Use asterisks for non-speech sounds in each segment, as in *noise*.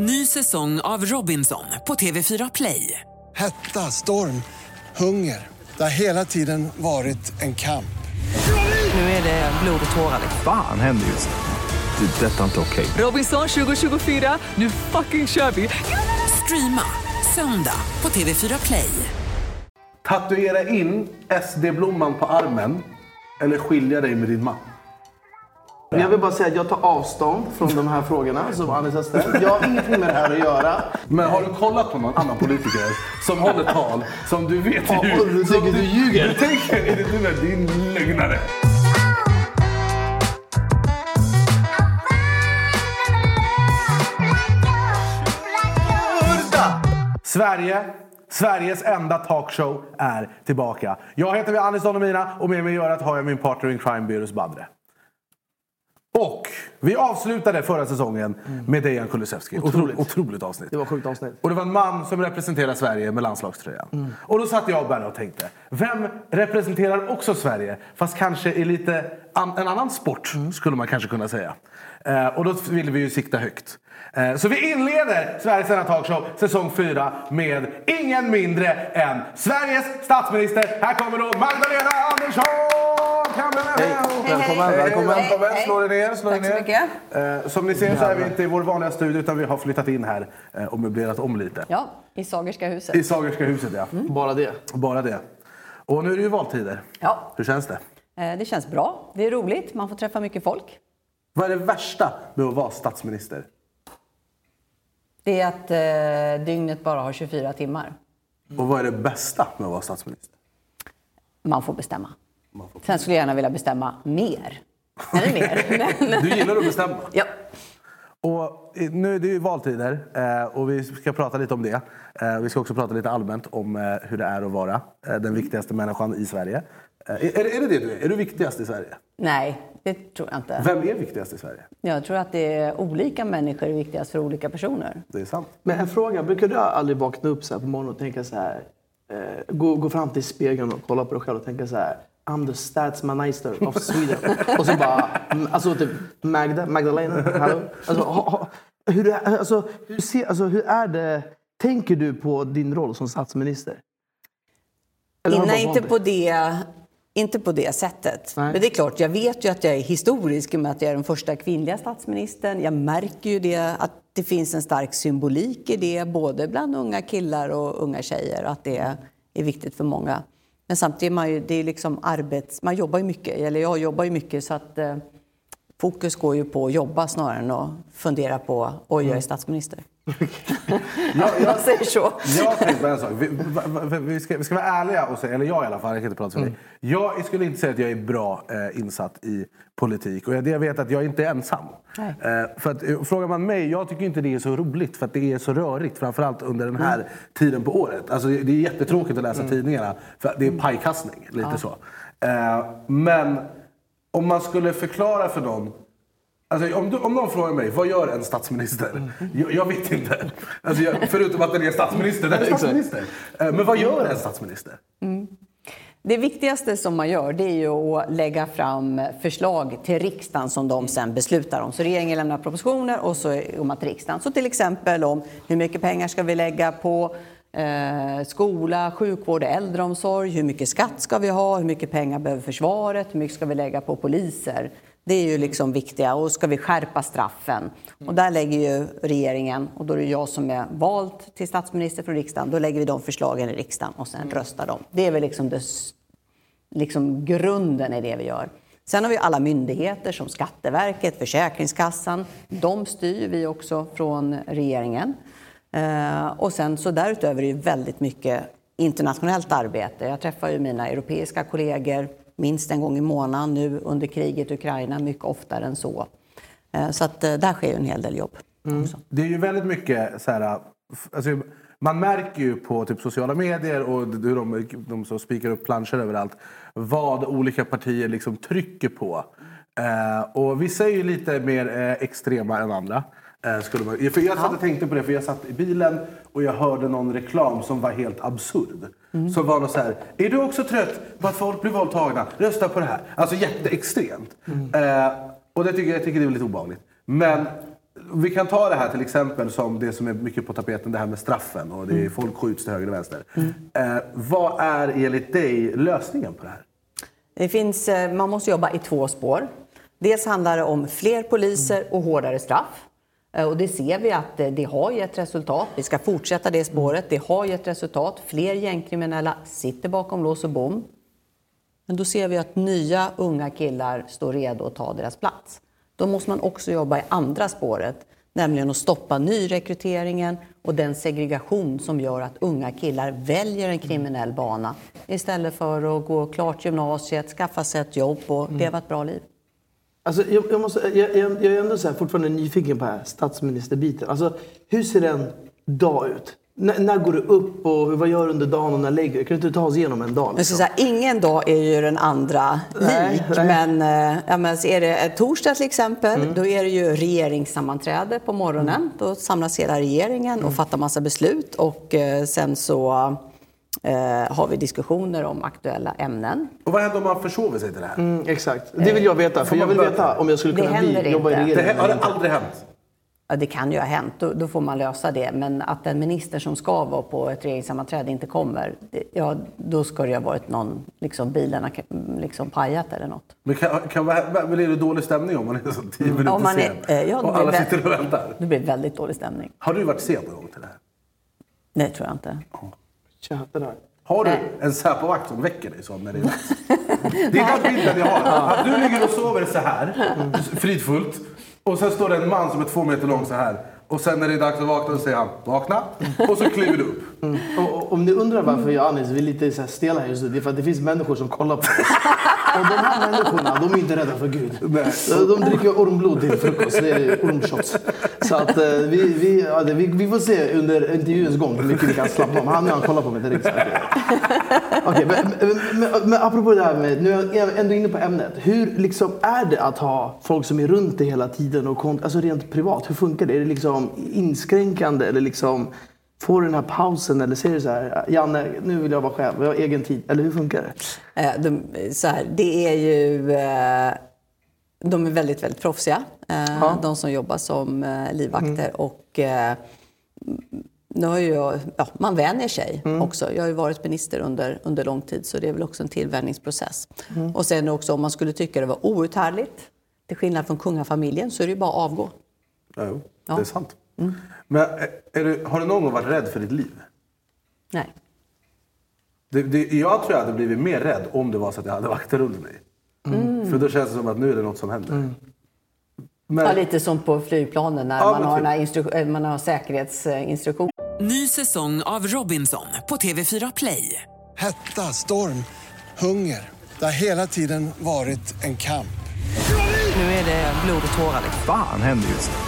Ny säsong av Robinson på TV4 Play. Hetta, storm, hunger. Det har hela tiden varit en kamp. Nu är det blod och tårar. Fan händer just nu. Det. är Detta är inte okej. Robinson 2024, nu fucking kör vi! Streama söndag på TV4 Play. Tatuera in SD-blomman på armen eller skilja dig med din man. Jag vill bara säga att jag tar avstånd från de här frågorna som Anis har ställt. Jag har ingenting med det här att göra. Men har du kollat på någon annan politiker som håller tal som du vet Ja, och du som tycker du ljuger? Du tänker, är det du med din lögnare? Sverige, Sveriges enda talkshow är tillbaka. Jag heter Anis Don och med mig i örat har jag min partner in crime, Birus Badre. Och vi avslutade förra säsongen med Dejan Kulusevski. Otroligt. Otroligt avsnitt. Det var sjukt avsnitt. Och det var en man som representerar Sverige med landslagströjan. Och då satt jag och Berra och tänkte, vem representerar också Sverige? Fast kanske i lite an- en annan sport, skulle man kanske kunna säga. Eh, och då ville vi ju sikta högt. Eh, så vi inleder Sveriges enda talkshow säsong 4 med ingen mindre än Sveriges statsminister. Här kommer då Magdalena Andersson! Hej. Välkommen, välkommen. Välkommen, slå dig ner. Slå dig Tack så ner. mycket. Eh, Som ni ser så är vi inte i vår vanliga studio utan vi har flyttat in här eh, och möblerat om lite. Ja, i Sagerska huset. I Sagerska huset ja. Bara det. Bara det. Och nu är det ju valtider. Ja, Hur känns det? eh, det känns bra. Det är roligt. Man får träffa mycket folk. Vad är det värsta med att vara statsminister? Det är att eh, dygnet bara har 24 timmar. Och vad är det bästa med att vara statsminister? Man får bestämma. Sen skulle jag gärna vilja bestämma mer. Eller mer. *laughs* Men, Du gillar att bestämma. ja. Och i- nu är det ju valtider eh, och vi ska prata lite om det. Eh, Vi ska också prata lite allmänt om eh, hur det är att vara eh, den viktigaste människan i Sverige. Eh, Är är det det, du är? Är du viktigast i Sverige? Nej, det tror jag inte. Vem är viktigast i Sverige? Jag tror att det är olika människor är viktigast för olika personer. Det är sant. Men en fråga, brukar du aldrig vakna upp så här på morgonen och tänka så här, eh, gå, gå fram till spegeln och kolla på dig själv och tänka så här, I'm the statsminister of Sweden. och så bara, alltså typ Magda, Magdalena, hallå? Alltså, ha, ha, hur, är- alltså, hur, ser, alltså, hur är det, tänker du på din roll som statsminister? Eller Nej, inte på det, inte på det sättet. Nej. Men det är klart, jag vet ju att jag är historisk i och med att jag är den första kvinnliga statsministern. Jag märker ju det, att det finns en stark symbolik i det, både bland unga killar och unga tjejer, att det är viktigt för många. Men samtidigt man ju, det är liksom arbets... Man jobbar ju mycket, eller jag jobbar ju mycket, så att eh, fokus går ju på att jobba snarare än att fundera på, oj, *laughs* *laughs* jag är statsminister. Jag, man säger så. Jag tänkte på en sak. Vi, vi, ska, vi ska vara ärliga och säga, eller jag i alla fall, jag kan inte prata för dig. Jag skulle inte säga att jag är bra eh, insatt i politik. Och jag, det jag vet att jag inte är ensam. Eh, för att, eh, frågar man mig, jag tycker inte det är så roligt för att det är så rörigt. Framförallt under den här tiden på året. Alltså, det är jättetråkigt att läsa tidningarna. För att det är pajkastning, lite så. Eh, men om man skulle förklara för någon Alltså, om, du, om någon frågar mig, vad gör en statsminister? Jag, jag vet inte. Alltså, jag, förutom att den är statsminister. Den är *laughs* statsminister. Eh, Men vad gör en statsminister? Det viktigaste som man gör det är ju att lägga fram förslag till riksdagen som de sen beslutar om. Så regeringen lämnar propositioner och så man till riksdagen. Så till exempel om hur mycket pengar ska vi lägga på eh, skola, sjukvård, äldreomsorg, hur mycket skatt ska vi ha, hur mycket pengar behöver försvaret, hur mycket ska vi lägga på poliser. Det är ju liksom viktiga. Och ska vi skärpa straffen? Och där lägger ju regeringen, och då är det jag som är vald till statsminister från riksdagen, då lägger vi de förslagen i riksdagen och sen röstar de. Det är väl liksom, det, liksom grunden i det vi gör. Sen har vi alla myndigheter som Skatteverket, Försäkringskassan. De styr vi också från regeringen. Eh, och sen så därutöver är det väldigt mycket internationellt arbete. Jag träffar ju mina europeiska kollegor minst en gång i månaden nu under kriget i Ukraina, mycket oftare än så. Eh, Så att eh, där sker ju en hel del jobb. också. Det är ju väldigt mycket så här... Alltså, man märker ju på typ sociala medier och hur de, de som spikar upp planscher överallt vad olika partier liksom trycker på. Eh, och vissa är ju lite mer eh, extrema än andra. Eh, skulle man, för jag satt och tänkte på det, för jag satt i bilen och jag hörde någon reklam som var helt absurd. Som var något så här, är du också trött på att folk blir våldtagna? Rösta på det här. Alltså jätteextremt. Eh, och det tycker jag, tycker det är lite obehagligt. Men Vi kan ta det här till exempel som det som är mycket på tapeten, det här med straffen och det är, folk skjuts till höger och vänster. Eh, vad är enligt dig lösningen på det här? Det finns, eh, man måste jobba i två spår. Dels handlar det om fler poliser och hårdare straff. Eh, och det ser vi att eh, det har gett resultat. Vi ska fortsätta det spåret. Det har gett resultat. Fler gängkriminella sitter bakom lås och bom. Men då ser vi att nya unga killar står redo att ta deras plats. Då måste man också jobba i andra spåret, nämligen att stoppa nyrekryteringen och den segregation som gör att unga killar väljer en kriminell bana istället för att gå klart gymnasiet, skaffa sig ett jobb och leva ett bra liv. Alltså, jag, jag, måste, jag, jag, jag är ändå så här, fortfarande nyfiken på här statsministerbiten. Alltså, hur ser en dag ut? N- när går du upp och vad gör du under dagen och när lägger du? Kan du inte ta oss igenom en dag? Skulle säga, ingen dag är ju den andra Nej, lik. nej. Men, eh, ja, men så är det eh, torsdag till exempel, då är det ju regeringssammanträde på morgonen. Då samlas hela regeringen och fattar massa beslut. Och eh, sen så eh, har vi diskussioner om aktuella ämnen. Och vad händer om man försover sig till det här? Mm, exakt. Det vill jag veta. För jag vill veta om jag skulle Det kunna bli, jobba i inte. Det regeringen. här, har det aldrig hänt? Ja, det kan ju ha hänt, då, då får man lösa det. Men att en minister som ska vara på ett regeringssammanträde inte kommer, det, ja, då ska det ju ha varit någon, liksom bilarna liksom pajat eller något. Men kan, kan, blir det dålig stämning om man är så tio minuter Om man är- sen? eh, ja, det och alla sitter och väntar. Det blir väldigt dålig stämning. Har du varit sen någon gång till det här? Nej, tror jag inte. Tja, där. Har du Nej. en Säpovakt som väcker dig så när det är dags? *laughs* Det är den bilden jag har. Att du ligger och sover så här, fridfullt. Och sen står det en man som är två meter lång så här. Och sen när det är dags att vakna så säger han vakna. Och så kliver du upp. Och, och, om ni undrar varför jag och Anis vi är lite så här stela just nu, det är för att det finns människor som kollar på oss. Och de här människorna, de är inte rädda för Gud. Nej. De dricker ormblod till frukost, det är ormshots. Så att eh, vi, vi, ja, det- vi, vi får se under intervjuens gång hur mycket vi kan slappna av. Han han kollar på mig direkt. Okej, men, men, men, men apropå det här med, nu är jag ändå inne på ämnet. Hur liksom är det att ha folk som är runt dig hela tiden och alltså rent privat? Hur funkar det? Är det liksom inskränkande eller liksom Får du den här pausen eller säger du så här, Janne, nu vill jag vara själv, jag har egen tid. Eller hur funkar det? Eh, De, så här, det är ju... eh, De är väldigt, väldigt proffsiga, eh, de som jobbar som livvakter. Och, eh, nu har jag, ja, man vänjer sig också. Jag har ju varit minister under, under lång tid, så det är väl också en tillvänjningsprocess. Och sen också om man skulle tycka det var outhärdligt, till skillnad från kungafamiljen, så är det ju bara att avgå. Ja, jo, Ja. det är sant. Men är, är du, har du någon gång varit rädd för ditt liv? Nej. Det, det, jag tror jag hade blivit mer rädd om det var så att jag hade vakter under mig. För då känns det som att nu är det något som händer. Men, Ja, lite som på flygplanen när Ja, man, har typ. instru- eh, man har säkerhetsinstruktion. Ny säsong av Robinson på TV4 Play. Hetta, storm, hunger. Det har hela tiden varit en kamp. Nu är det blod och tårar. Fan händer just nu.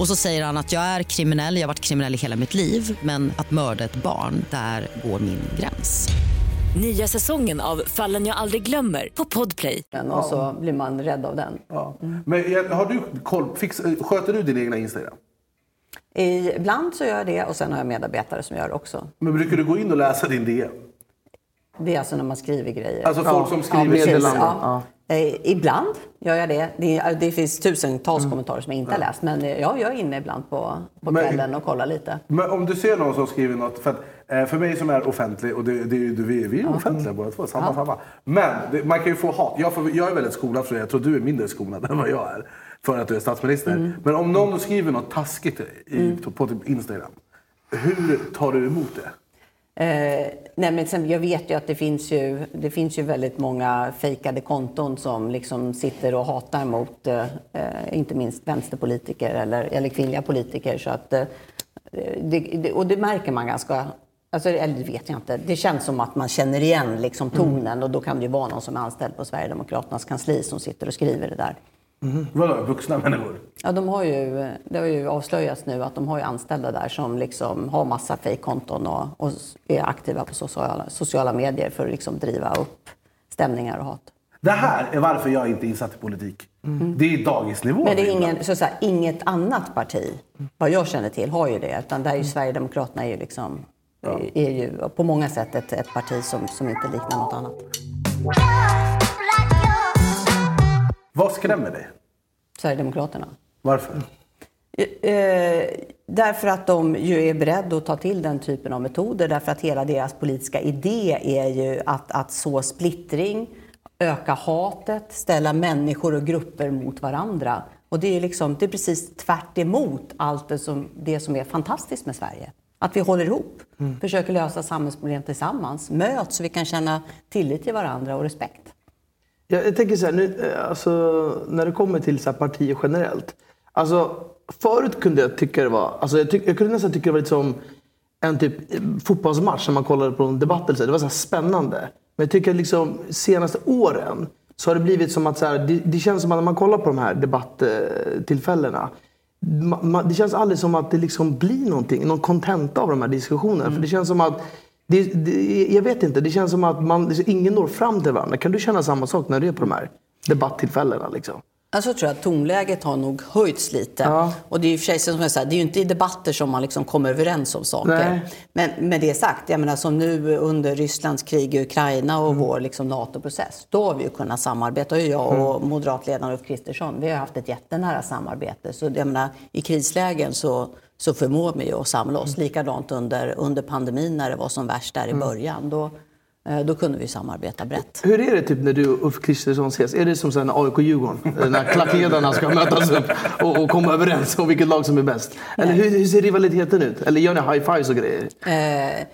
Och så säger han att jag är kriminell, jag har varit kriminell i hela mitt liv men att mörda ett barn, där går min gräns. Nya säsongen av Fallen jag aldrig glömmer på Podplay. Och så blir man rädd av den. ja. Men har du koll, fix, sköter du din egna Instagram? Ibland så gör jag det och sen har jag medarbetare som gör det också. Men brukar du gå in och läsa din DM? Det är alltså när man skriver grejer. Alltså folk som skriver... precis, meddelanden, ja. Eh, ibland gör jag det. Det, det finns tusentals kommentarer som jag inte har läst. Men eh, ja, jag är inne ibland på, på Men- kvällen och kollar lite. Men om du ser någon som skriver något, för, att, eh, för mig som är offentlig, och det, det, är ju- vi, vi är offentliga båda två, samma, samma. Men det, man kan ju få hat. Jag, får, jag är väldigt skolad för det, jag tror du är mindre skolad *laughs* än vad jag är. För att du är statsminister. Mm. Men om någon skriver något taskigt i, på typ Instagram, hur tar du emot det? Eh, nej, men sen, jag vet ju att det finns ju, det finns ju väldigt många fejkade konton som liksom sitter och hatar mot eh, inte minst vänsterpolitiker eller, eller kvinnliga politiker. Så att, eh, det, det, och det märker man ganska... Alltså, eller det vet jag inte. Det känns som att man känner igen liksom tonen och då kan det ju vara någon som är anställd på Sverigedemokraternas kansli som sitter och skriver det där. Vadå, vuxna människor? Ja, de har ju, det har ju avslöjats nu att de har ju anställda där som liksom har massa fejkkonton och, och är aktiva på sociala, sociala medier för att liksom driva upp stämningar och hat. Det här är varför jag inte är insatt i politik. Det är dagisnivå. Men det är ingen, så säga, inget annat parti, vad jag känner till, har ju det. Utan där är ju Sverigedemokraterna är ju liksom, är ju på många sätt ett, ett parti som, som inte liknar något annat. Vad skrämmer dig? Sverigedemokraterna. Varför? Eh, därför att de ju är beredda att ta till den typen av metoder. Därför att hela deras politiska idé är ju att, att så splittring, öka hatet, ställa människor och grupper mot varandra. Och det är, liksom, det är precis tvärt emot allt det som, det som är fantastiskt med Sverige. Att vi håller ihop, försöker lösa samhällsproblem tillsammans, möts så vi kan känna tillit till varandra och respekt. Jag, jag tänker så här, nu, eh, alltså, när det kommer till så här partier generellt. Alltså, förut kunde jag tycka det var, alltså, jag, tyck, jag kunde nästan tycka det var lite som en typ eh, fotbollsmatch när man kollade på en debatt. Eller så. Det var så här spännande. Men jag tycker att liksom senaste åren så har det blivit som att så här, det, det känns som att när man kollar på de här debattillfällena. ma- Det känns aldrig som att det liksom blir någonting, någon kontenta av de här diskussionerna. Mm. För det känns som att det, det, jag vet inte, det känns som att man, liksom, ingen når fram till varandra. Kan du känna samma sak när du är på de här debatttillfällena? Liksom? Alltså tror jag att tonläget har nog höjts lite. Ja. Och det är ju för sig som jag säger, det är ju inte i debatter som man liksom kommer överens om saker. Nej. Men med det sagt, jag menar som nu under Rysslands krig i Ukraina och Mm. vår liksom NATO-process, då har vi ju kunnat samarbeta. Och jag Mm. och moderatledaren Ulf Kristersson, vi har haft ett jättenära samarbete. Så jag menar, i krislägen så, så förmår vi att samla oss. Likadant under, under pandemin när det var som värst där i Mm. början. Då, eh, då kunde vi samarbeta brett. Hur är det typ när du och Ulf Kristersson ses? Är det som sen AIK-Djurgården? när *laughs* klackledarna ska mötas upp och, och komma överens om vilket lag som är bäst? Eller hur, hur ser rivaliteten ut? Eller gör ni high-fives och grejer? Eh,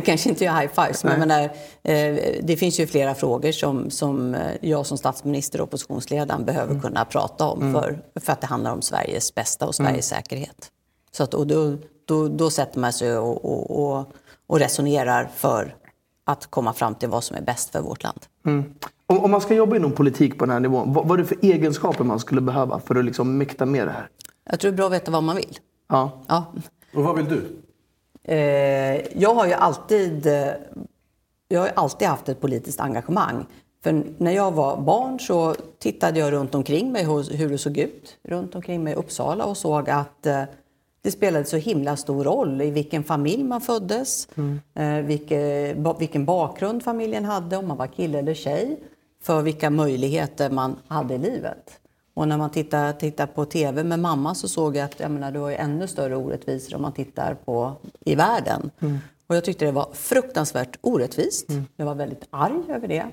*laughs* kanske inte göra high-fives, men menar, eh, det finns ju flera frågor som, som eh, jag som statsminister och oppositionsledaren behöver Mm. kunna prata om för, för att det handlar om Sveriges bästa och Sveriges Mm. säkerhet. Så att, och då, då, då sätter man sig och, och, och, och resonerar för att komma fram till vad som är bäst för vårt land. Om, om man ska jobba inom politik på den här nivån, vad, vad är det för egenskaper man skulle behöva för att liksom mäkta med det här? Jag tror det är bra att veta vad man vill. Ja. Ja. Och vad vill du? Eh, jag har ju alltid, eh, jag har alltid haft ett politiskt engagemang. För när jag var barn så tittade jag runt omkring mig hos- hur det såg ut runt omkring mig i Uppsala och såg att eh, det spelade så himla stor roll i vilken familj man föddes, eh, vilke, ba, vilken bakgrund familjen hade, om man var kille eller tjej, för vilka möjligheter man hade i livet. Och när man tittar, tittar på TV med mamma så såg jag att jag menar, det var ju ännu större orättvisor om man tittar på i världen. Och jag tyckte det var fruktansvärt orättvist. Jag var väldigt arg över det.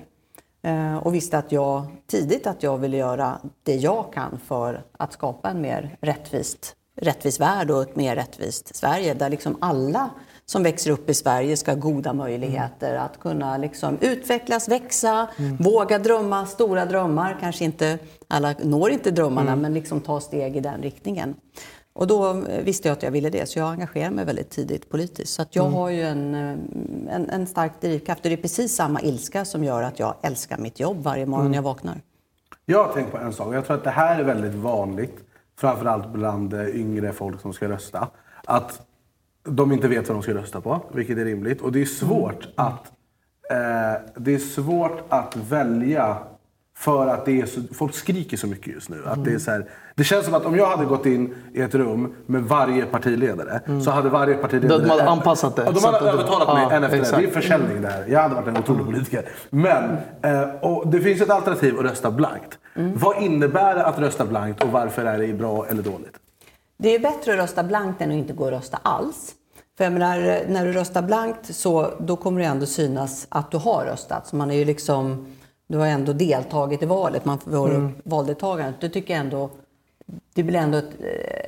Eh, och visste att jag tidigt att jag ville göra det jag kan för att skapa en mer rättvist, rättvis värld och ett mer rättvist Sverige där liksom alla som växer upp i Sverige ska ha goda möjligheter att kunna liksom utvecklas, växa, våga drömma stora drömmar. Kanske inte alla når inte drömmarna, men liksom ta steg i den riktningen. Och då eh, visste jag att jag ville det, så jag engagerade mig väldigt tidigt politiskt. Så att jag har ju en, eh, en, en stark drivkraft och det är precis samma ilska som gör att jag älskar mitt jobb varje morgon när jag vaknar. Jag har tänkt på en sak. Jag tror att det här är väldigt vanligt. Framförallt bland eh, yngre folk som ska rösta. Att de inte vet vad de ska rösta på, vilket är rimligt. Och det är svårt att, eh, det är svårt att välja för att det är så, folk skriker så mycket just nu. Att det, är så här, det känns som att om jag hade gått in i ett rum med varje partiledare så hade varje partiledare... De hade anpassat det, Ja, de hade övertalat mig ja, en efter en. exakt. Det är försäljning det här. Jag hade varit en otrolig politiker. Men, eh, och det finns ett alternativ att rösta blankt. Vad innebär det att rösta blankt och varför är det bra eller dåligt? Det är bättre att rösta blankt än att inte gå och rösta alls. För jag menar, när du röstar blankt så då kommer det ändå synas att du har röstat. Så man är ju liksom, du har ändå deltagit i valet. Man får mm. valdeltagandet. Det tycker jag ändå, det blir ändå ett,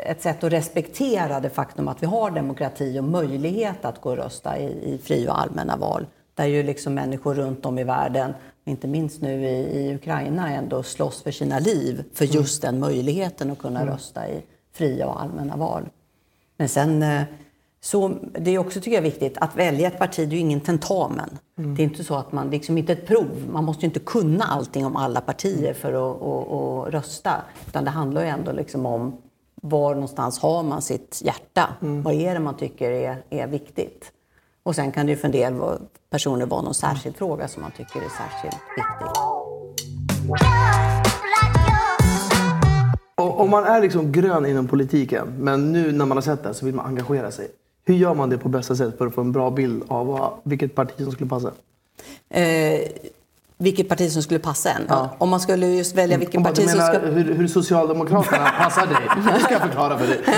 ett sätt att respektera det faktum att vi har demokrati och möjlighet att gå och rösta i, i fri och allmänna val. Där ju liksom människor runt om i världen, inte minst nu i, i Ukraina, ändå slåss för sina liv för just den möjligheten att kunna rösta i fria och allmänna val. Men sen, eh, så, det är också tycker jag viktigt att välja ett parti, det är ju ingen tentamen. Det är inte så att man, liksom inte ett prov. Man måste ju inte kunna allting om alla partier för att, att, att rösta. Utan det handlar ju ändå liksom om var någonstans har man sitt hjärta? Vad är det man tycker är, är viktigt? Och sen kan det ju för en del personer vara någon särskild fråga som man tycker är särskilt viktig. Om man är liksom grön inom politiken, men nu när man har sett det så vill man engagera sig. Hur gör man det på bästa sätt för att få en bra bild av vad, vilket parti som skulle passa? Eh, vilket parti som skulle passa en? Ja. Om man skulle just välja vilket Om parti du som menar ska... hur, hur Socialdemokraterna *laughs* passar dig. Det ska jag förklara för dig. *laughs*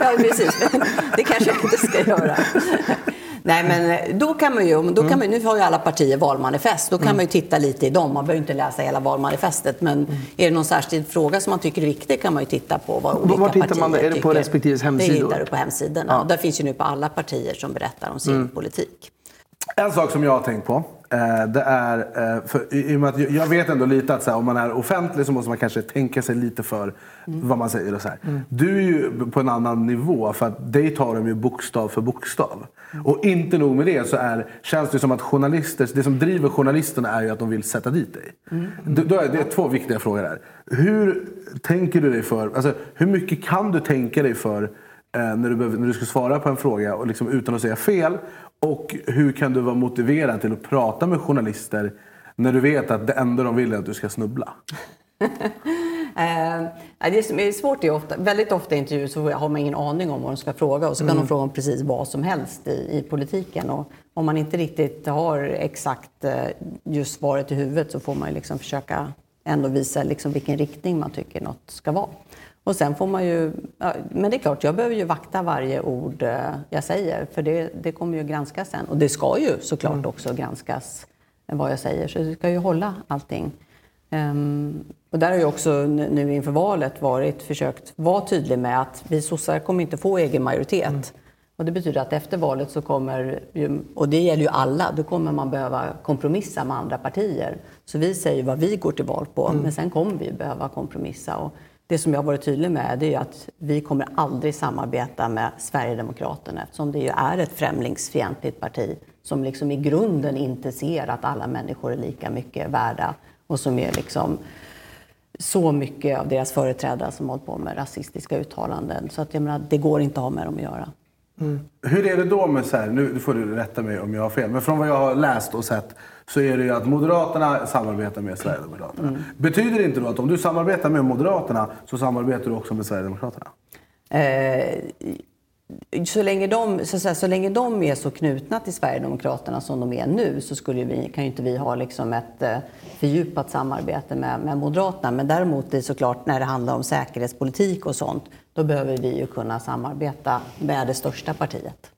ja, precis. Det kanske jag inte ska göra. *laughs* Nej, men då kan man ju, då kan man, nu har ju alla partier valmanifest, då kan man ju titta lite i dem. Man behöver inte läsa hela valmanifestet, men är det någon särskild fråga som man tycker är viktig kan man ju titta på vad olika Var partier man? Är det på tycker. respektive hemsidor? Det hittar du på hemsidorna. Där finns ju nu på alla partier som berättar om sin politik. En sak som jag har tänkt på. Eh, det är, eh, för, i, och med att jag- vet ändå lite att så här, om man är offentlig så måste man kanske tänka sig lite för vad man säger. Och så här. Du är ju på en annan nivå för att dig tar de ju bokstav för bokstav. Och inte nog med det så är, känns det som att journalister, det som driver journalisterna är ju att de vill sätta dit dig. Då, då är det är två viktiga frågor där. Hur tänker du dig för, alltså, hur mycket kan du tänka dig för eh, när, du behöver, när du ska svara på en fråga och liksom, utan att säga fel? Och hur kan du vara motiverad till att prata med journalister när du vet att det enda de vill är att du ska snubbla? *laughs* Eh, det som är svårt är ofta, väldigt ofta i intervjuer så har man ingen aning om vad de ska fråga och så kan de fråga om precis vad som helst i, i politiken. Och om man inte riktigt har exakt eh, just svaret i huvudet så får man liksom försöka ändå visa liksom vilken riktning man tycker något ska vara. Och sen får man ju, ja, men det är klart, jag behöver ju vakta varje ord eh, jag säger för det, det kommer ju granskas sen. Och det ska ju såklart också granskas eh, vad jag säger, så det ska ju hålla allting. Ehm, och där har jag också nu inför valet varit försökt vara tydlig med att vi sossar kommer inte få egen majoritet. Och det betyder att efter valet så kommer, ju, och det gäller ju alla, då kommer man behöva kompromissa med andra partier. Så vi säger vad vi går till val på, men sen kommer vi behöva kompromissa. Och det som jag har varit tydlig med det är ju att vi kommer aldrig samarbeta med Sverigedemokraterna eftersom det ju är ett främlingsfientligt parti som liksom i grunden inte ser att alla människor är lika mycket värda och som är liksom så mycket av deras företrädare som hållit på med rasistiska uttalanden. Så att jag menar, det går inte att ha med dem att göra. Mm. Hur är det då med, så här, nu får du rätta mig om jag har fel, men från vad jag har läst och sett så är det ju att Moderaterna samarbetar med Sverigedemokraterna. Betyder det inte då att om du samarbetar med Moderaterna så samarbetar du också med Sverigedemokraterna? Eh, så, länge de, så, säga, så länge de är så knutna till Sverigedemokraterna som de är nu så skulle vi, kan ju inte vi ha liksom ett eh, fördjupat samarbete med, med Moderaterna. Men däremot är det såklart när det handlar om säkerhetspolitik och sånt, då behöver vi ju kunna samarbeta med det största partiet.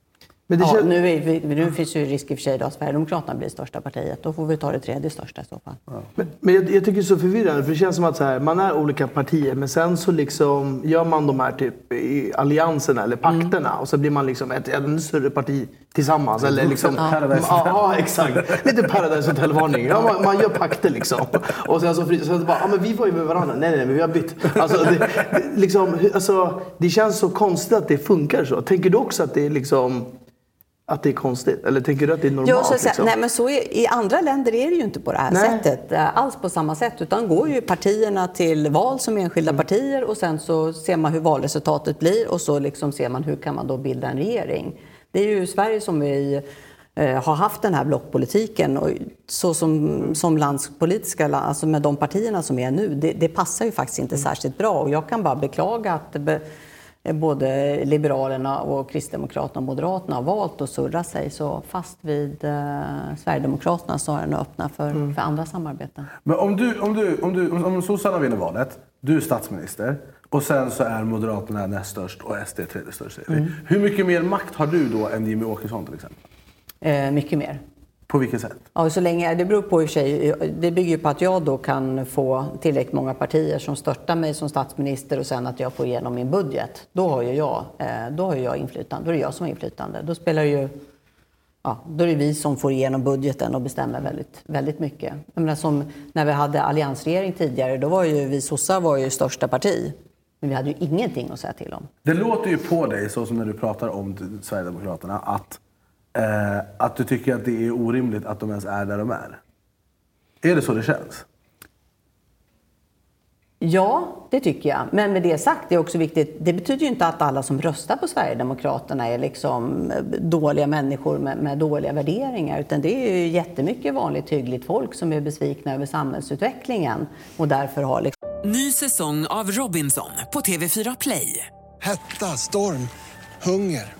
Men det ja, nu, är, vi- nu finns ju risk i och för sig då att Sverigedemokraterna blir största partiet. Då får vi ta det tredje största i så fall. Men, men jag, jag tycker det är så förvirrande för det känns som att så här, man är olika partier men sen så liksom gör man de här typ i allianserna eller pakterna och så blir man liksom ett ännu större parti tillsammans. Eller liksom, ja. Ja, *laughs* ja, exakt. Lite Paradise Hotel-varning. Ja, man, man gör pakter liksom. Och sen så, så bara, ja men vi var ju med varandra. Nej, nej, nej, men vi har bytt. Alltså det, det, liksom, alltså, det känns så konstigt att det funkar så. Tänker du också att det är liksom att det är konstigt? Eller tänker du att det är normalt? Ja, så liksom? nej, men så är, I andra länder är det ju inte på det här Nej. sättet. eh, Alls på samma sätt. Utan går ju partierna till val som enskilda partier och sen så ser man hur valresultatet blir och så liksom ser man hur kan man då bilda en regering. Det är ju Sverige som vi eh, har haft den här blockpolitiken och så som, som landspolitiska, la- alltså med de partierna som är nu, det, det passar ju faktiskt inte särskilt bra. Och jag kan bara beklaga att både Liberalerna och Kristdemokraterna och Moderaterna har valt att surra sig så fast vid eh, Sverigedemokraterna snarare än att öppna för, för andra samarbeten. Men om, du, om, du, om, du, om, om sossarna vinner valet, du är statsminister och sen så är Moderaterna näst störst och SD tredje störst. vi. Hur mycket mer makt har du då än Jimmy Åkesson till exempel? Eh, mycket mer. På vilket sätt? Ja, så länge, det beror på i sig, det bygger ju på att jag då kan få tillräckligt många partier som stöttar mig som statsminister och sen att jag får igenom min budget. Då har ju jag, eh, då har jag inflytande, då är det jag som har inflytande. Då spelar ju, ja, då är det vi som får igenom budgeten och bestämmer väldigt, väldigt mycket. Jag menar, som när vi hade alliansregering tidigare, då var ju vi sossar var ju största parti. Men vi hade ju ingenting att säga till om. Det låter ju på dig, så som när du pratar om Sverigedemokraterna, att eh, att du tycker att det är orimligt att de ens är där de är. Är det så det känns? Ja, det tycker jag. Men med det sagt, det är också viktigt. Det betyder ju inte att alla som röstar på Sverigedemokraterna är liksom eh, dåliga människor med, med dåliga värderingar. Utan det är ju jättemycket vanligt hyggligt folk som är besvikna över samhällsutvecklingen och därför har liksom... Ny säsong av Robinson på TV4 Play. Hetta, storm, hunger.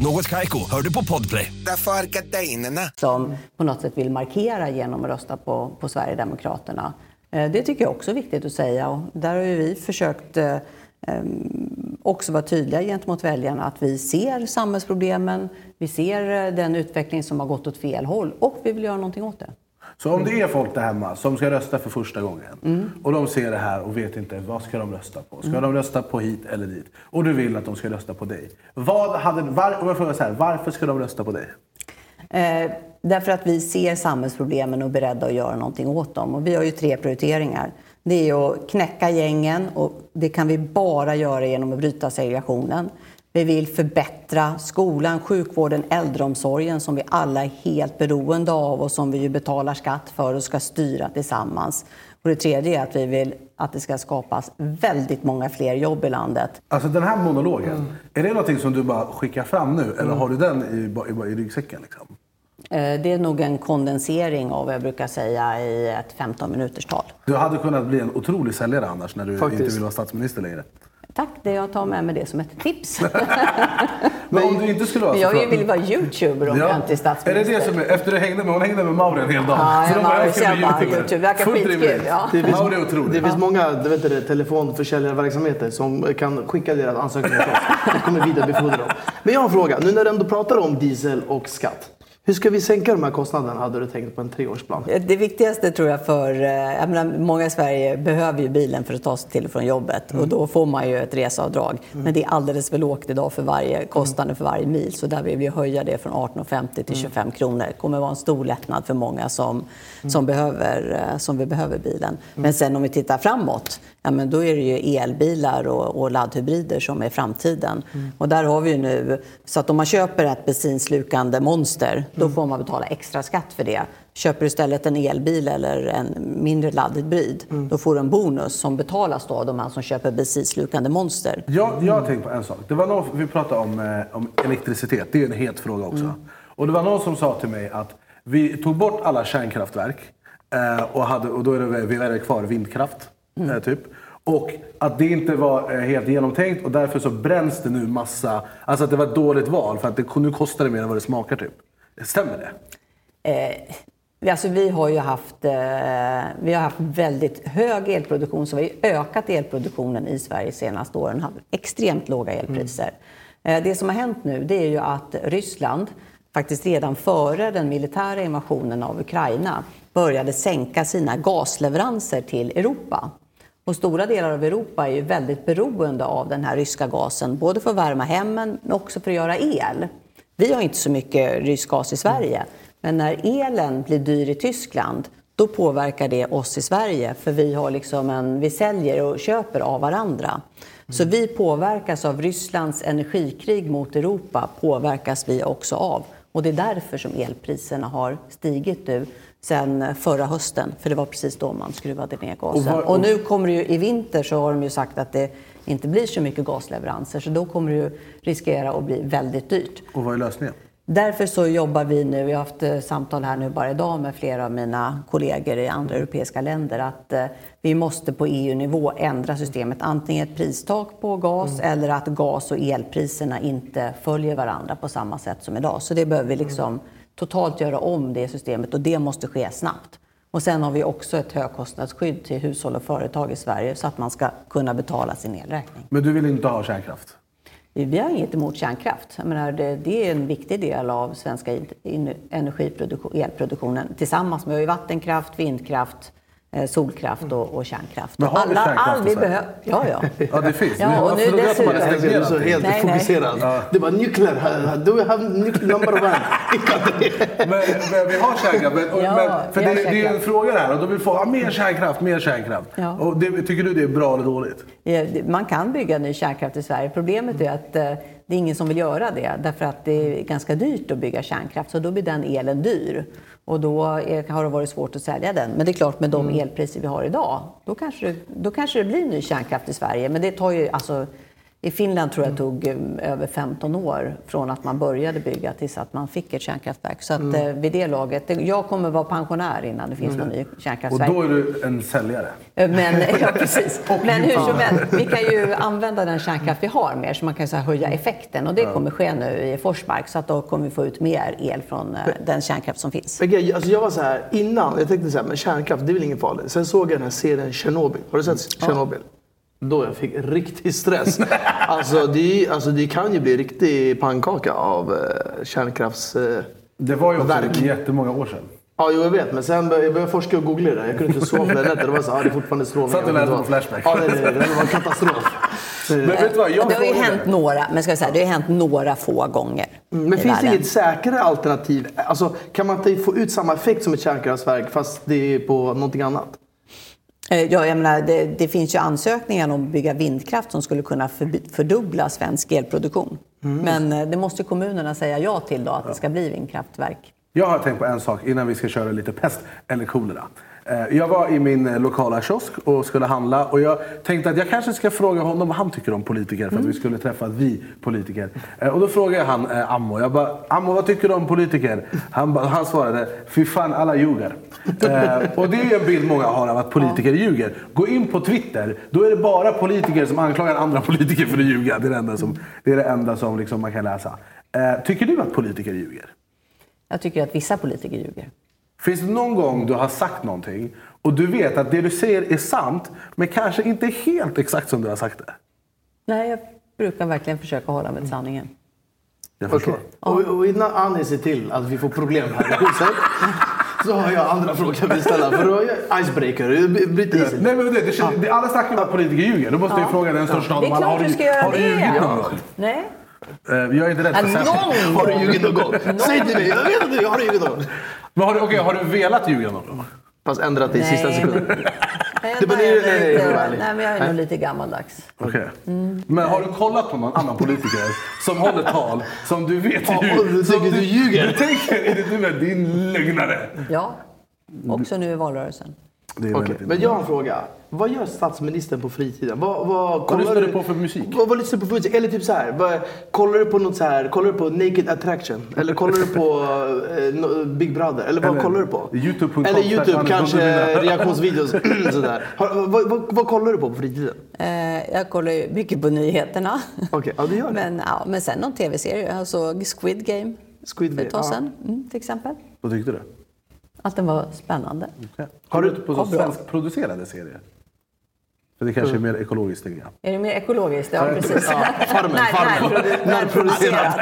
Något Kaiko, hör du på Podplay. Därför är gardinerna. som på något sätt vill markera genom att rösta på, på Sverigedemokraterna. Eh, Det tycker jag också är viktigt att säga. Och där har ju vi försökt eh, em, också vara tydliga gentemot väljarna att vi ser samhällsproblemen, vi ser eh, den utveckling som har gått åt fel håll och vi vill göra någonting åt det. Så om det är folk där hemma som ska rösta för första gången och de ser det här och vet inte vad ska de rösta på. Ska de rösta på hit eller dit? Och du vill att de ska rösta på dig. Vad hade, var, om jag frågar så här, varför ska de rösta på dig? Eh, därför att vi ser samhällsproblemen och är beredda att göra någonting åt dem. Och vi har ju tre prioriteringar. Det är att knäcka gängen och det kan vi bara göra genom att bryta segregationen. Vi vill förbättra skolan, sjukvården, äldreomsorgen som vi alla är helt beroende av och som vi ju betalar skatt för och ska styra tillsammans. Och det tredje är att vi vill att det ska skapas väldigt många fler jobb i landet. Alltså den här monologen, är det någonting som du bara skickar fram nu? Eller har du den i, i, i ryggsäcken? Liksom? Eh, Det är nog en kondensering av vad jag brukar säga i ett 15 minuters tal. Du hade kunnat bli en otrolig säljare annars när du Faktiskt. inte vill vara statsminister längre. Tack, det jag tar med mig det som ett tips. *laughs* Men om du inte skulle vara jag vill vara youtuber om jag inte är Är statsminister. det det som är, efter du hängde med, hon hängde med Mauri en hel dag. Ja, så jag då bara, jag ska bli jag bara, youtuber. YouTube, det verkar skitkul, ja. Det finns, Mauri är otrolig. det finns många du vet, det, telefonförsäljarverksamheter som kan skicka deras ansökningar till oss. Vi kommer vidarebefordra dem. Men jag har en fråga. Nu när du ändå pratar om diesel och skatt. Hur ska vi sänka de här kostnaderna hade du tänkt på en treårsplan? Det viktigaste tror jag för... eh, Jag menar, många i Sverige behöver ju bilen för att ta sig till och från jobbet. Och då får man ju ett reseavdrag. Men det är alldeles för lågt idag för varje kostnaden för varje mil. Så där vill vi höja det från 18,50 till 25 kronor. Det kommer vara en stor lättnad för många som, som, behöver, eh, som vi behöver bilen. Men sen om vi tittar framåt, ja, men då är det ju elbilar och, och laddhybrider som är framtiden. Och där har vi ju nu, så att om man köper ett bensinslukande monster, då får man betala extra skatt för det. Köper du istället en elbil eller en mindre laddhybrid, då får du en bonus som betalas då av de här som köper bensinslukande monster. Jag, jag har tänkt på en sak. Det var någon, vi pratade om, eh, om elektricitet. Det är en het fråga också. Och det var någon som sa till mig att vi tog bort alla kärnkraftverk eh, och, hade, och då är det, vi är kvar vindkraft. Eh, typ. Och att det inte var eh, helt genomtänkt och därför så bränns det nu massa. Alltså att det var ett dåligt val för att det, nu kostar det mer än vad det smakar typ. Stämmer det? Eh, alltså vi har ju haft, eh, vi har haft väldigt hög elproduktion, så vi har ökat elproduktionen i Sverige de senaste åren. haft extremt låga elpriser. Eh, det som har hänt nu det är ju att Ryssland faktiskt redan före den militära invasionen av Ukraina började sänka sina gasleveranser till Europa. Och stora delar av Europa är ju väldigt beroende av den här ryska gasen, både för att värma hemmen men också för att göra el. Vi har inte så mycket rysk gas i Sverige, men när elen blir dyr i Tyskland då påverkar det oss i Sverige, för vi, har liksom en, vi säljer och köper av varandra. Så vi påverkas av Rysslands energikrig mot Europa, påverkas vi också av. Och det är därför som elpriserna har stigit nu sen förra hösten, för det var precis då man skruvade ner gasen. Och vad- Och nu kommer det ju, i vinter så har de ju sagt att det inte blir så mycket gasleveranser, så då kommer det ju riskera att bli väldigt dyrt. Och vad är lösningen? Därför så jobbar vi nu, jag har haft eh, samtal här nu bara idag med flera av mina kollegor i andra europeiska länder, att eh, vi måste på EU-nivå ändra systemet. Antingen ett pristak på gas eller att gas och elpriserna inte följer varandra på samma sätt som idag. Så det behöver vi liksom totalt göra om det systemet och det måste ske snabbt. Och sen har vi också ett högkostnadsskydd till hushåll och företag i Sverige så att man ska kunna betala sin elräkning. Men du vill inte ha kärnkraft? Vi har inget emot kärnkraft. Menar, det, det är en viktig del av svenska in- elproduktionen tillsammans med vattenkraft, vindkraft, solkraft och, och kärnkraft. Men har vi Alla- kärnkraft all vi Sverige? behö- Ja, ja. *laughs* Ja, det finns. Ja, och nu att man dessutom- Du är så helt Nej, nej. fokuserad. Du bara nuclear. Do we have nuclear number one? *laughs* Men, men vi har kärnkraft. Men, Ja, men, för vi det, har det är ju en kärnkraft. fråga där och då vill få ja, mer kärnkraft, mer kärnkraft. Ja. Och det, tycker du det är bra eller dåligt? Ja, det- Man kan bygga ny kärnkraft i Sverige. Problemet är att eh, det är ingen som vill göra det därför att det är ganska dyrt att bygga kärnkraft så då blir den elen dyr. Och då är, har det varit svårt att sälja den. Men det är klart med de elpriser vi har idag, då kanske, det, då kanske det blir ny kärnkraft i Sverige. Men det tar ju, alltså, i Finland tror jag tog eh, över 15 år från att man började bygga tills att man fick ett kärnkraftverk. Så att eh, vid det laget, det, jag kommer vara pensionär innan det finns någon ny Och kärnkraftverk. då är du en säljare. Eh, Men, *laughs* ja, precis. *laughs* Och Men hur som helst, vi kan ju använda den kärnkraft vi har mer så man kan så här, höja effekten och det kommer ske nu i Forsmark så att då kommer vi få ut mer el från den kärnkraft som finns. Grej, alltså jag var så här innan, jag tänkte så här, men kärnkraft det är väl inget farligt. Sen såg jag den här serien Tjernobyl. Har du sett Tjernobyl? Då jag fick riktig stress. *laughs* alltså, det, alltså det kan ju bli riktig pannkaka av eh, kärnkrafts... Eh, Det var ju också Verk. jättemånga år sedan. Ja, jo, jag vet. Men sen började jag började forska och googla det. Jag kunde inte sova flera nätter. Det var så här, ah, det är fortfarande strålning. Satt du och läste på. Flashback? Ja, nej, nej, nej, det var en katastrof. Men vet du vad, jag det har ju hänt några, men ska jag säga, det har hänt några få gånger. Mm, Men finns det inget säkrare alternativ? Alltså, kan man inte få ut samma effekt som ett kärnkraftverk fast det är på någonting annat? Eh, Ja, jag menar, det, det finns ju ansökningar om att bygga vindkraft som skulle kunna förbi- fördubbla svensk elproduktion. Mm. Men eh, det måste kommunerna säga ja till då, att det ska bli vindkraftverk. Jag har tänkt på en sak innan vi ska köra lite pest eller kolera. Jag var i min eh, lokala kiosk och skulle handla och jag tänkte att jag kanske ska fråga honom vad han tycker om politiker för att vi skulle träffa vi politiker. Eh, Och då frågade jag han eh, Ammo, jag bara Ammo vad tycker du om politiker? Han, han svarade fy fan alla ljuger. Eh, och det är en bild många har av att politiker ljuger. Gå in på Twitter, då är det bara politiker som anklagar andra *laughs* politiker för att ljuga. Det är det enda som, det är det enda som liksom man kan läsa. Eh, Tycker du att politiker ljuger? Jag tycker att vissa politiker ljuger. Finns det någon gång du har sagt någonting och du vet att det du säger är sant, men kanske inte helt exakt som du har sagt det? Nej, jag brukar verkligen försöka hålla mig till sanningen. Jag förstår. Och, och innan Annie ser till att vi får problem här i huset *laughs* så har jag andra frågor jag vill ställa. För då är icebreaker, bryt isen. Nej, men det, det, det, alla snackar om att politiker ljuger. Då måste jag fråga den största av Det är dem alla. klart Har du ska göra har du det. ljugit någon gång? Nej. Eh, Jag är inte rädd för Ja, någon Har du ljugit någon gång? Säg till mig, jag vet inte, har ljugit någon gång. Men har du, okej, har du velat ljuga någon gång? Fast ändrat det i sista sekunden. *laughs* Nej, jag nej, nej, nej, men jag är nog lite gammaldags. Okej. Men har du kollat på någon annan politiker som håller tal som du vet Ja, ljuger? och du tycker du ljuger? Du tänker, är det du med din lögnare? Ja, också nu i valrörelsen. Det är väldigt men jag har en fråga. Vad gör statsministern på fritiden? Vad, vad, kollar lyssnar du på för musik? Vad, vad lyssnar du på för musik? Eller typ så här, vad, kollar du på något så här, kollar du på Naked Attraction? Eller kollar du på *laughs* eh, Big Brother? Eller vad Eller kollar du på? youtube.com Eller Youtube, kanske *laughs* reaktionsvideos. *clears throat* sådär. Har, vad, vad, vad kollar du på på fritiden? Eh, jag kollar ju mycket på nyheterna. *laughs* Okej, ja du gör det. Men, ja, men sen någon tv-serie. Jag såg Squid Game Squid för Game, ett tag ja. sedan, mm, till exempel. Vad tyckte du? Att den var spännande. Har du på så Ja, svenskproducerade serier? För det kanske är mer ekologiskt tänker jag. Är det mer ekologiskt? Ja, precis. Ja, farmen, Nej, farmen. närprodu- Närproducerat.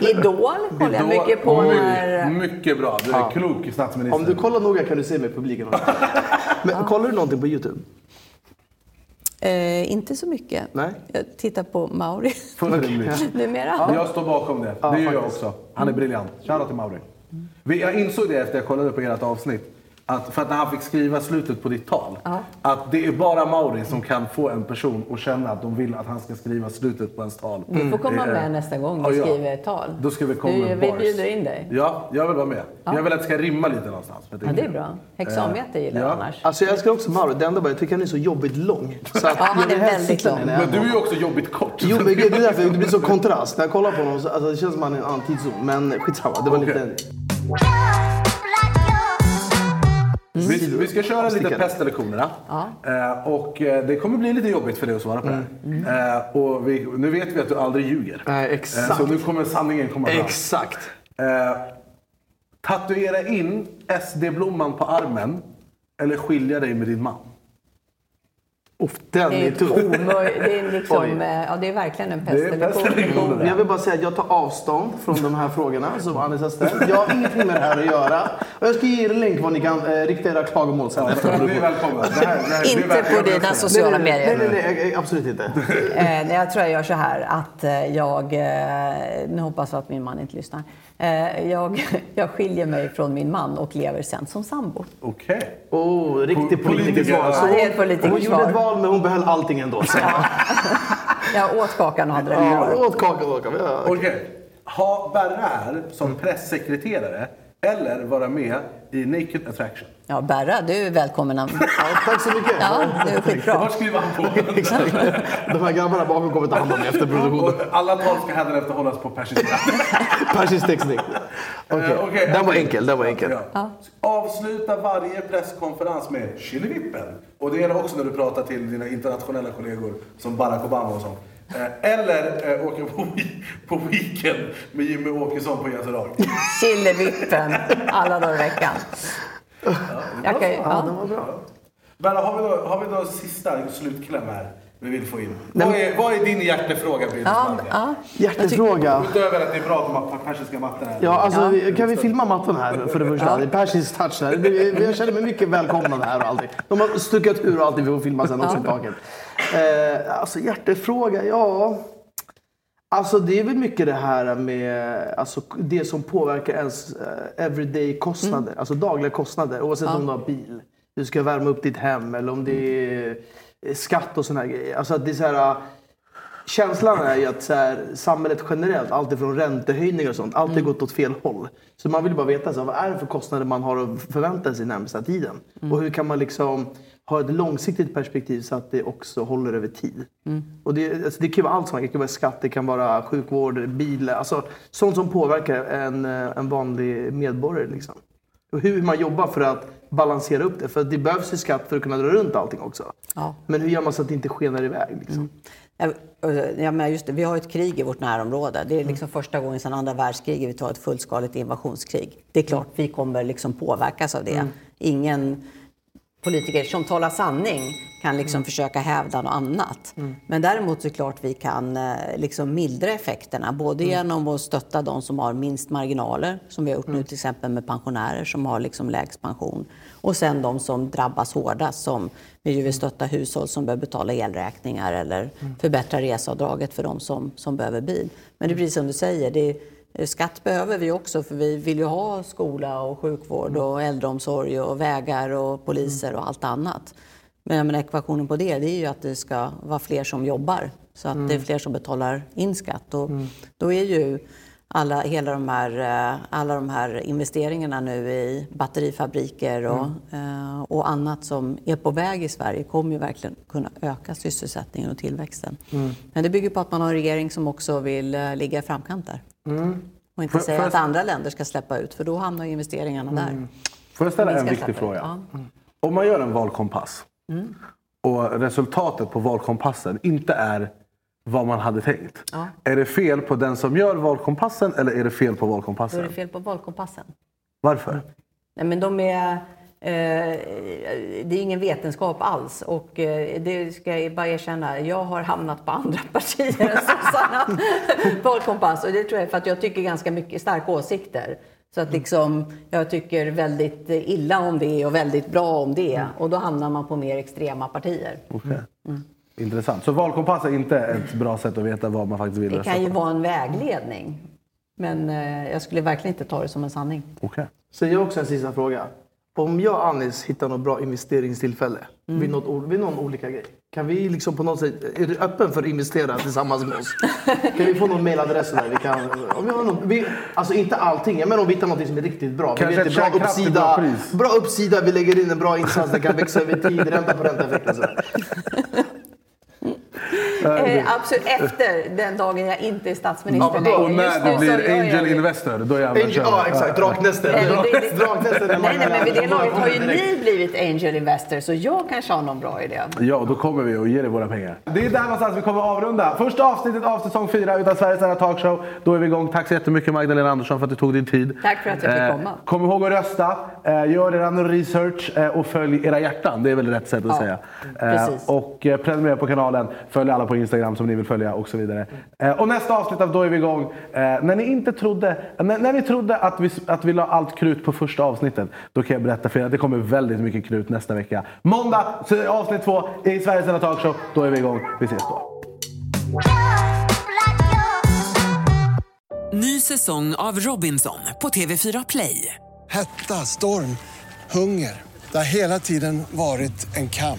Idol kollar jag mycket på. När, Mycket bra. Du är klok statsminister. Om du kollar noga kan du se mig i publiken. *laughs* Men kollar du någonting på Youtube? eh, inte så mycket. Nej. Jag tittar på Mauri numera. Jag står bakom det. Det gör jag också. Han är briljant. Shoutout till Mauri. Vi- Jag insåg det efter jag kollade på ert avsnitt. Att för att när han fick skriva slutet på ditt tal. Att det är bara Mauri som kan få en person att känna att de vill att han ska skriva slutet på ens tal. Du får komma med nästa gång Ja, du ja. skriver ett tal. Då ska vi komma du, med Vi bars. bjuder in dig. Ja, jag vill vara med. Jag vill att det ska rimma lite någonstans. Ja, det är bra. Hexamvete gillar jag ja. annars. Alltså jag älskar också Mauro. Det enda bara jag tycker han är så jobbigt lång. Så att Ja, han är väldigt lång. Men du är ju också jobbigt kort. Jo men det är därför det blir så kontrast. När jag kollar på honom så alltså, det känns som att han är i en annan tidszon. Men skitsamma, det var Okej. lite... Vi, vi ska köra lite pest eller kolera. Eh, och eh, det kommer bli lite jobbigt för dig att svara på det. Eh, och vi, nu vet vi att du aldrig ljuger. Eh, exakt. så nu kommer sanningen komma fram. Exakt. Eh, Tatuera in SD-blomman på armen eller skilja dig med din man? Den Det är tuff. det är, *laughs* liksom, eh, ja, det är verkligen en pest eller kolera. Jag vill bara säga att jag tar avstånd från de här frågorna som Anis har ställt. Jag har ingenting med det här att göra. Jag ska ge er en länk var ni kan eh, rikta era klagomål sen. *laughs* Du är. Det är Inte på dina sociala nej, medier. nej, nej, nej, absolut inte. *laughs* Eh, nej, jag tror jag gör så här att eh, jag, eh, nu hoppas jag att min man inte lyssnar. Eh, jag, *laughs* jag skiljer mig från min man och lever sen som sambo. Okej. Oh, riktigt politikersvar. Ja, Så det är ett hon, politikersvar. hon gjorde ett val men hon behöll allting ändå. Så. Jag åt kakan och hade den Ja, åt kaka och kaka. Ja, Okej. Ha Berra här som pressekreterare eller vara med i Naked Attraction? Ja, Berra, du är välkommen. *laughs* Ja, tack så mycket. det är skitbra. Var skriver han på? *laughs* De här grabbarna bakom kommer ta hand om efter produktionen. Och alla tal ska hädanefter hållas på persiska. *laughs* Persisk textning. Okej. Eh, okej. Den var enkel. Den var enkel. Ja. Avsluta varje presskonferens med Killevippen. Och det gäller också när du pratar till dina internationella kollegor som Barack Obama och sånt. Eh, Eller eh, åka på, på weekend med Jimmy Åkesson på Göteborg. Killevippen alla dagar i veckan. Ja. Den var bra. Berra, har vi då, har vi då sista slutkläm här vi vill få in? Vad är, vad är din hjärtefråga, Ja, ja. Hjärtefråga. Utöver att det är bra att de har persiska mattor här. Ja, alltså, Ja. vi- kan vi filma mattan här för det första? Det är persisk touch här. Det- Jag känner mig mycket välkomnad här och allting. De har stuckat ur och allting, vi får filma sen också i taket. Eh, alltså hjärtefråga, ja. Alltså det är väl mycket det här med alltså, det som påverkar ens eh, everyday kostnader. Alltså dagliga kostnader. Oavsett om du har bil, du ska värma upp ditt hem eller om det är skatt och såna här grejer. Alltså det är så här, Känslan är ju att så här, samhället generellt, alltifrån räntehöjningar och sånt, alltid gått åt fel håll. Så man vill bara veta så här, vad är det för kostnader man har att förvänta sig närmsta tiden. Och hur kan man liksom ha ett långsiktigt perspektiv så att det också håller över tid. Och det, alltså, det kan vara allt som Det kan vara skatt, det kan vara sjukvård, bil, alltså sånt som påverkar en, eh, en vanlig medborgare. Liksom. Och hur man jobbar för att balansera upp det. För det behövs ju skatt för att kunna dra runt allting också. Ja. Men hur gör man så att det inte skenar iväg? Liksom? Ja, Ja, men just det, vi har ett krig i vårt närområde. Det är liksom första gången sedan andra världskriget vi tar ett fullskaligt invasionskrig. Det är klart vi kommer liksom påverkas av det. Ingen politiker som talar sanning kan liksom försöka hävda något annat. Men däremot så är det klart vi kan eh, liksom mildra effekterna. Både genom att stötta de som har minst marginaler, som vi har gjort nu till exempel med pensionärer som har liksom lägst pension. Och sen de som drabbas hårdast, som vi ju vill stötta hushåll som behöver betala elräkningar eller förbättra reseavdraget för de som, som behöver bil. Men det är precis som du säger, det är, skatt behöver vi också för vi vill ju ha skola och sjukvård och äldreomsorg och vägar och poliser och allt annat. Men menar, ekvationen på det, det är ju att det ska vara fler som jobbar. Så att det är fler som betalar in skatt. Och Då är ju alla, hela de här, eh, alla de här investeringarna nu i batterifabriker och, eh, och annat som är på väg i Sverige kommer ju verkligen kunna öka sysselsättningen och tillväxten. Men det bygger på att man har en regering som också vill eh, ligga i framkant där. Och inte Får- säga får att andra länder ska släppa ut, för då hamnar ju investeringarna där. Får jag ställa en viktig släppa fråga? Ja. Om man gör en valkompass och resultatet på valkompassen inte är vad man hade tänkt. Ja. Är det fel på den som gör valkompassen eller är det fel på Då är valkompassen? det fel på valkompassen. Varför? Nej, men de är... Eh, det är ingen vetenskap alls. Och eh, det ska jag bara erkänna, jag har hamnat på andra *laughs* partier än sossarna. *laughs* Valkompass. Och det tror jag är för att jag tycker ganska mycket starka åsikter. Så att liksom, jag tycker väldigt illa om det och väldigt bra om det. Och då hamnar man på mer extrema partier. Okej. Intressant. Så valkompass är inte ett bra sätt att veta vad man faktiskt vill Det kan ju på? vara en vägledning. Men eh, jag skulle verkligen inte ta det som en sanning. Okej. Sen jag har också en sista fråga. Om jag och Anis hittar något bra investeringstillfälle vid, något, vid någon olika grej. Kan vi liksom på något sätt, är du öppen för att investera tillsammans med oss? *laughs* Kan vi få någon mailadress där vi kan, om vi har någon, vi, alltså inte allting, men om vi hittar något som är riktigt bra. Kanske vi vet, ett det är bra uppsida, bra pris. bra uppsida, vi lägger in en bra insats, den kan växa över tid, ränta på ränta. Eh, absolut, efter den dagen jag inte är statsminister Ja, då- Och längre. När du blir angel investor, då jävlar Angel, ja, exakt. Draknästet. *laughs* Nej, är Nej, nej, men vid det laget har ju ni blivit angel investor, så jag kanske har någon bra idé. Ja, då kommer vi och ger dig våra pengar. Det är där någonstans vi kommer att avrunda. Första avsnittet av säsong 4 utav Sveriges enda talkshow. Då är vi igång. Tack så jättemycket Magdalena Andersson för att du tog din tid. Tack för att jag fick Eh, komma. Kom ihåg att rösta, eh, gör er research eh, och följ era hjärtan. Det är väl rätt sätt att Ja, säga. precis. och eh, prenumerera på kanalen, följ alla på Instagram som ni vill följa och så vidare. Eh, och nästa avsnitt av Då är vi igång. Eh, när ni inte trodde, när, när ni trodde att vi, att vi la allt krut på första avsnittet, då kan jag berätta för er att det kommer väldigt mycket krut nästa vecka. Måndag, så avsnitt två i Sveriges enda talkshow. Då är vi igång. Vi ses då. Ny säsong av Robinson på TV4 Play. Hetta, storm, hunger. Det har hela tiden varit en kamp.